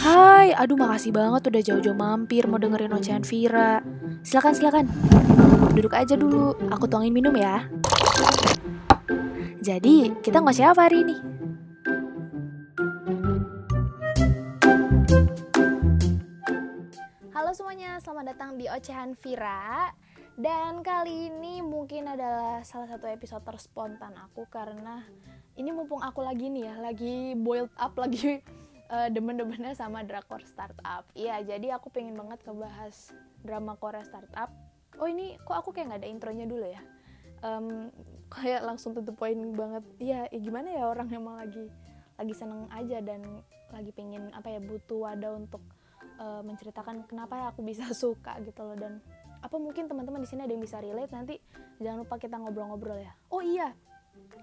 Hai, aduh makasih banget udah jauh-jauh mampir mau dengerin ocehan Vira. Silakan, silakan. Duduk aja dulu, aku tuangin minum ya. Jadi, kita ngoceh apa hari ini? Halo semuanya, selamat datang di Ocehan Vira Dan kali ini mungkin adalah salah satu episode terspontan aku Karena ini mumpung aku lagi nih ya, lagi boiled up, lagi uh, demen-demennya sama drakor startup. Iya, jadi aku pengen banget ngebahas drama Korea startup. Oh ini kok aku kayak nggak ada intronya dulu ya? Um, Kayak langsung tutup poin banget. Iya, ya gimana ya orang emang lagi lagi seneng aja dan lagi pengen apa ya butuh wadah untuk uh, menceritakan kenapa ya aku bisa suka gitu loh. Dan apa mungkin teman-teman di sini ada yang bisa relate? Nanti jangan lupa kita ngobrol-ngobrol ya. Oh iya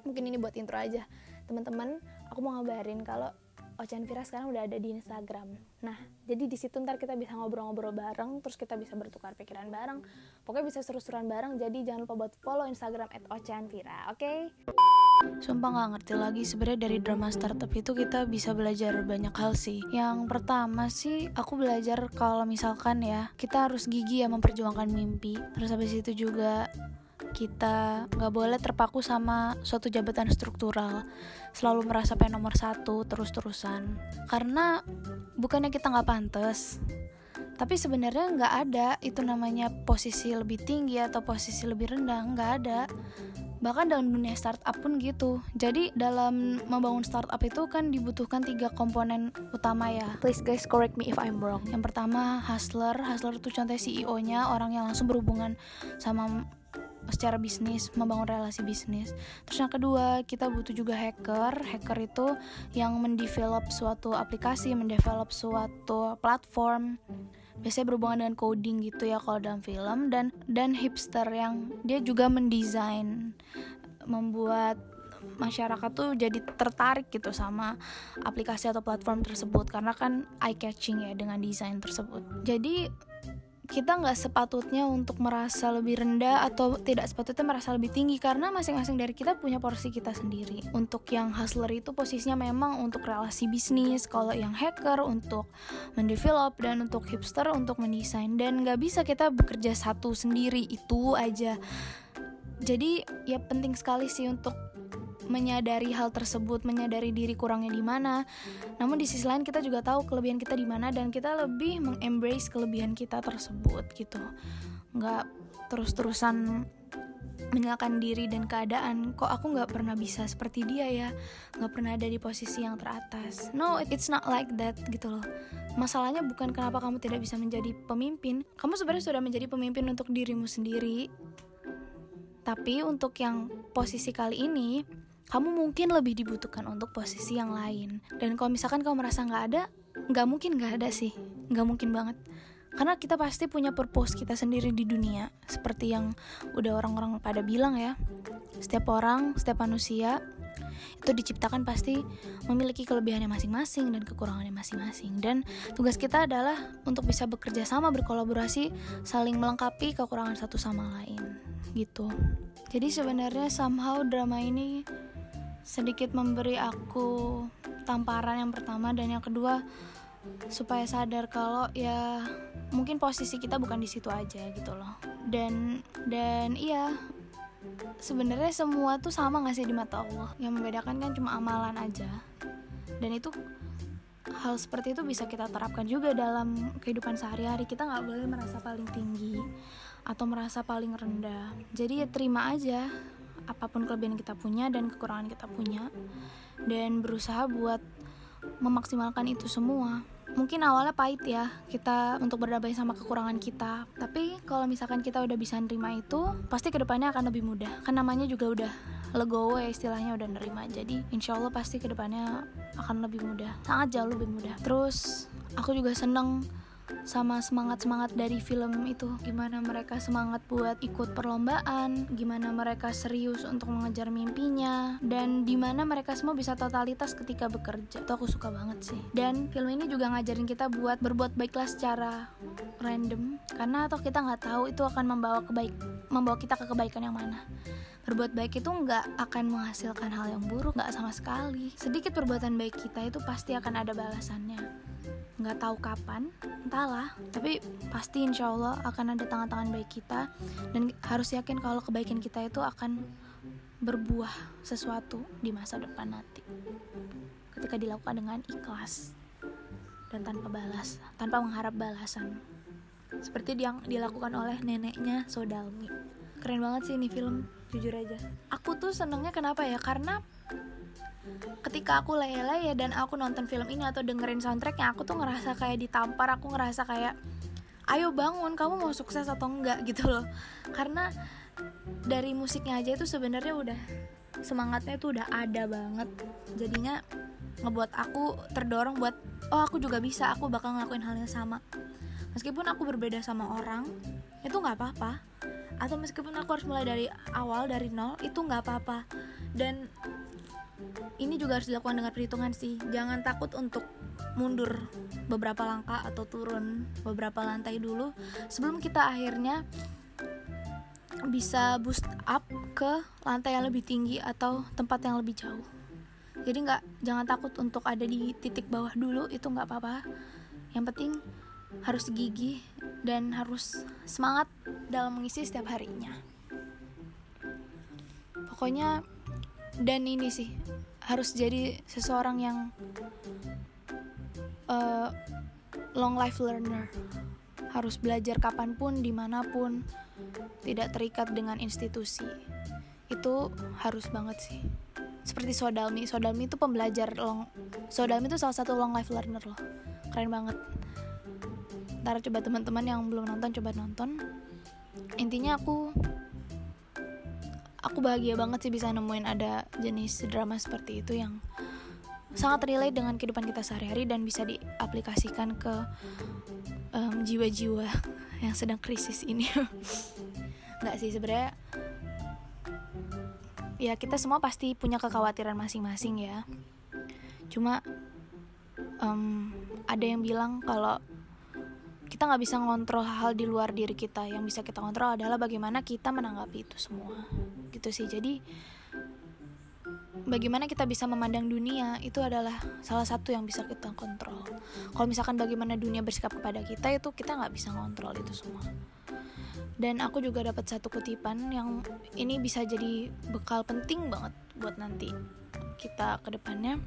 mungkin ini buat intro aja teman-teman aku mau ngabarin kalau Ocean Vira sekarang udah ada di Instagram. Nah, jadi di situ ntar kita bisa ngobrol-ngobrol bareng, terus kita bisa bertukar pikiran bareng. Pokoknya bisa seru-seruan bareng, jadi jangan lupa buat follow Instagram at Ocean Vira, oke? Okay? Sumpah nggak ngerti lagi sebenarnya dari drama startup itu kita bisa belajar banyak hal sih. Yang pertama sih aku belajar kalau misalkan ya kita harus gigi ya memperjuangkan mimpi. Terus habis itu juga kita nggak boleh terpaku sama suatu jabatan struktural. Selalu merasa pengen nomor satu terus-terusan. Karena bukannya kita nggak pantas tapi sebenarnya nggak ada. Itu namanya posisi lebih tinggi atau posisi lebih rendah nggak ada bahkan dalam dunia startup pun gitu jadi dalam membangun startup itu kan dibutuhkan tiga komponen utama ya please guys correct me if I'm wrong yang pertama hustler hustler itu contoh CEO nya orang yang langsung berhubungan sama secara bisnis, membangun relasi bisnis. Terus yang kedua, kita butuh juga hacker. Hacker itu yang mendevelop suatu aplikasi, mendevelop suatu platform. Biasanya berhubungan dengan coding gitu ya kalau dalam film dan dan hipster yang dia juga mendesain membuat masyarakat tuh jadi tertarik gitu sama aplikasi atau platform tersebut karena kan eye catching ya dengan desain tersebut. Jadi kita nggak sepatutnya untuk merasa lebih rendah atau tidak sepatutnya merasa lebih tinggi karena masing-masing dari kita punya porsi kita sendiri. Untuk yang hustler itu posisinya memang untuk relasi bisnis, kalau yang hacker untuk mendevelop dan untuk hipster untuk mendesain dan nggak bisa kita bekerja satu sendiri itu aja. Jadi ya penting sekali sih untuk menyadari hal tersebut, menyadari diri kurangnya di mana. Namun di sisi lain kita juga tahu kelebihan kita di mana dan kita lebih mengembrace kelebihan kita tersebut gitu. Nggak terus-terusan menyalahkan diri dan keadaan. Kok aku nggak pernah bisa seperti dia ya? Nggak pernah ada di posisi yang teratas. No it's not like that gitu loh. Masalahnya bukan kenapa kamu tidak bisa menjadi pemimpin. Kamu sebenarnya sudah menjadi pemimpin untuk dirimu sendiri. Tapi untuk yang posisi kali ini kamu mungkin lebih dibutuhkan untuk posisi yang lain. Dan kalau misalkan kamu merasa nggak ada, nggak mungkin nggak ada sih, nggak mungkin banget. Karena kita pasti punya purpose kita sendiri di dunia, seperti yang udah orang-orang pada bilang ya. Setiap orang, setiap manusia itu diciptakan pasti memiliki kelebihannya masing-masing dan kekurangannya masing-masing dan tugas kita adalah untuk bisa bekerja sama berkolaborasi saling melengkapi kekurangan satu sama lain gitu. Jadi sebenarnya somehow drama ini sedikit memberi aku tamparan yang pertama dan yang kedua supaya sadar kalau ya mungkin posisi kita bukan di situ aja gitu loh. Dan dan iya sebenarnya semua tuh sama gak sih di mata Allah? Yang membedakan kan cuma amalan aja. Dan itu hal seperti itu bisa kita terapkan juga dalam kehidupan sehari-hari. Kita nggak boleh merasa paling tinggi atau merasa paling rendah. Jadi ya terima aja apa pun kelebihan kita punya dan kekurangan kita punya dan berusaha buat memaksimalkan itu semua. Mungkin awalnya pahit ya kita untuk berdamai sama kekurangan kita. Tapi kalau misalkan kita udah bisa nerima itu pasti ke depannya akan lebih mudah. Kan namanya juga udah legowo ya istilahnya udah nerima. Jadi insya Allah pasti ke depannya akan lebih mudah. Sangat jauh lebih mudah. Terus aku juga seneng sama semangat-semangat dari film itu. Gimana mereka semangat buat ikut perlombaan gimana mereka serius untuk mengejar mimpinya dan di mana mereka semua bisa totalitas ketika bekerja. Itu aku suka banget sih. Dan film ini juga ngajarin kita buat berbuat baiklah secara random. Karena atau kita nggak tahu itu akan membawa kebaik membawa kita ke kebaikan yang mana. Berbuat baik itu nggak akan menghasilkan hal yang buruk nggak sama sekali. Sedikit perbuatan baik kita itu pasti akan ada balasannya nggak tahu kapan entahlah. Tapi pasti insya Allah akan ada tangan-tangan baik kita. Dan harus yakin kalau kebaikan kita itu akan berbuah sesuatu di masa depan nanti. Ketika dilakukan dengan ikhlas dan tanpa balas tanpa mengharap balasan. Seperti yang dilakukan oleh neneknya Sodalmi. Keren banget sih ini film jujur aja. Aku tuh senengnya kenapa ya? Karena ketika aku lele ya dan aku nonton film ini atau dengerin soundtracknya aku tuh ngerasa kayak ditampar aku ngerasa kayak ayo bangun kamu mau sukses atau enggak? gitu loh. Karena dari musiknya aja itu sebenarnya udah semangatnya itu udah ada banget. Jadinya ngebuat aku terdorong buat oh aku juga bisa aku bakal ngelakuin hal yang sama. Meskipun aku berbeda sama orang itu nggak apa-apa. Atau meskipun aku harus mulai dari awal dari nol itu nggak apa-apa. Dan ini juga harus dilakukan dengan perhitungan sih. Jangan takut untuk mundur beberapa langkah atau turun beberapa lantai dulu sebelum kita akhirnya bisa boost up ke lantai yang lebih tinggi atau tempat yang lebih jauh. Jadi nggak jangan takut untuk ada di titik bawah dulu itu nggak apa-apa. Yang penting harus gigih dan harus semangat dalam mengisi setiap harinya. Pokoknya dan ini sih harus jadi seseorang yang uh, long life learner. Harus belajar kapan pun di mana pun tidak terikat dengan institusi. Itu harus banget sih. Seperti Sodalmi. Sodalmi itu pembelajar long Sodalmi itu salah satu long life learner loh. Keren banget. Ntar coba teman-teman yang belum nonton coba nonton. Intinya aku aku bahagia banget sih bisa nemuin ada jenis drama seperti itu yang sangat relate dengan kehidupan kita sehari-hari dan bisa diaplikasikan ke jiwa jiwa-jiwa yang sedang krisis ini. Nggak sih sebenarnya ya kita semua pasti punya kekhawatiran masing-masing ya. Cuma um, ada yang bilang kalau kita nggak bisa ngontrol hal di luar diri kita. Yang bisa kita kontrol adalah bagaimana kita menanggapi itu semua. Gitu sih. Jadi bagaimana kita bisa memandang dunia itu adalah salah satu yang bisa kita kontrol. Kalau misalkan bagaimana dunia bersikap kepada kita itu kita nggak bisa ngontrol itu semua. Dan aku juga dapat satu kutipan yang ini bisa jadi bekal penting banget buat nanti kita ke depannya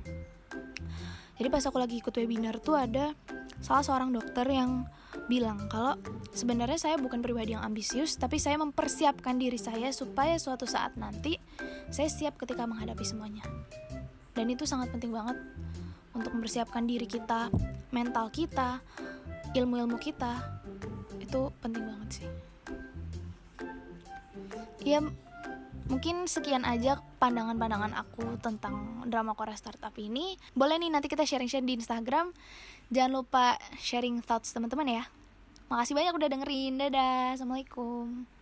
jadi pas aku lagi ikut webinar tuh ada salah seorang dokter yang bilang kalau sebenarnya saya bukan pribadi yang ambisius tapi saya mempersiapkan diri saya supaya suatu saat nanti saya siap ketika menghadapi semuanya. Dan itu sangat penting banget untuk mempersiapkan diri kita mental kita ilmu-ilmu kita. Itu penting banget sih. Ya mungkin sekian aja pandangan-pandangan aku tentang drama Korea Startup ini. Boleh nih nanti kita sharing-sharing di Instagram. Jangan lupa sharing thoughts teman-teman ya. Makasih banyak udah dengerin. Dadah. Assalamualaikum.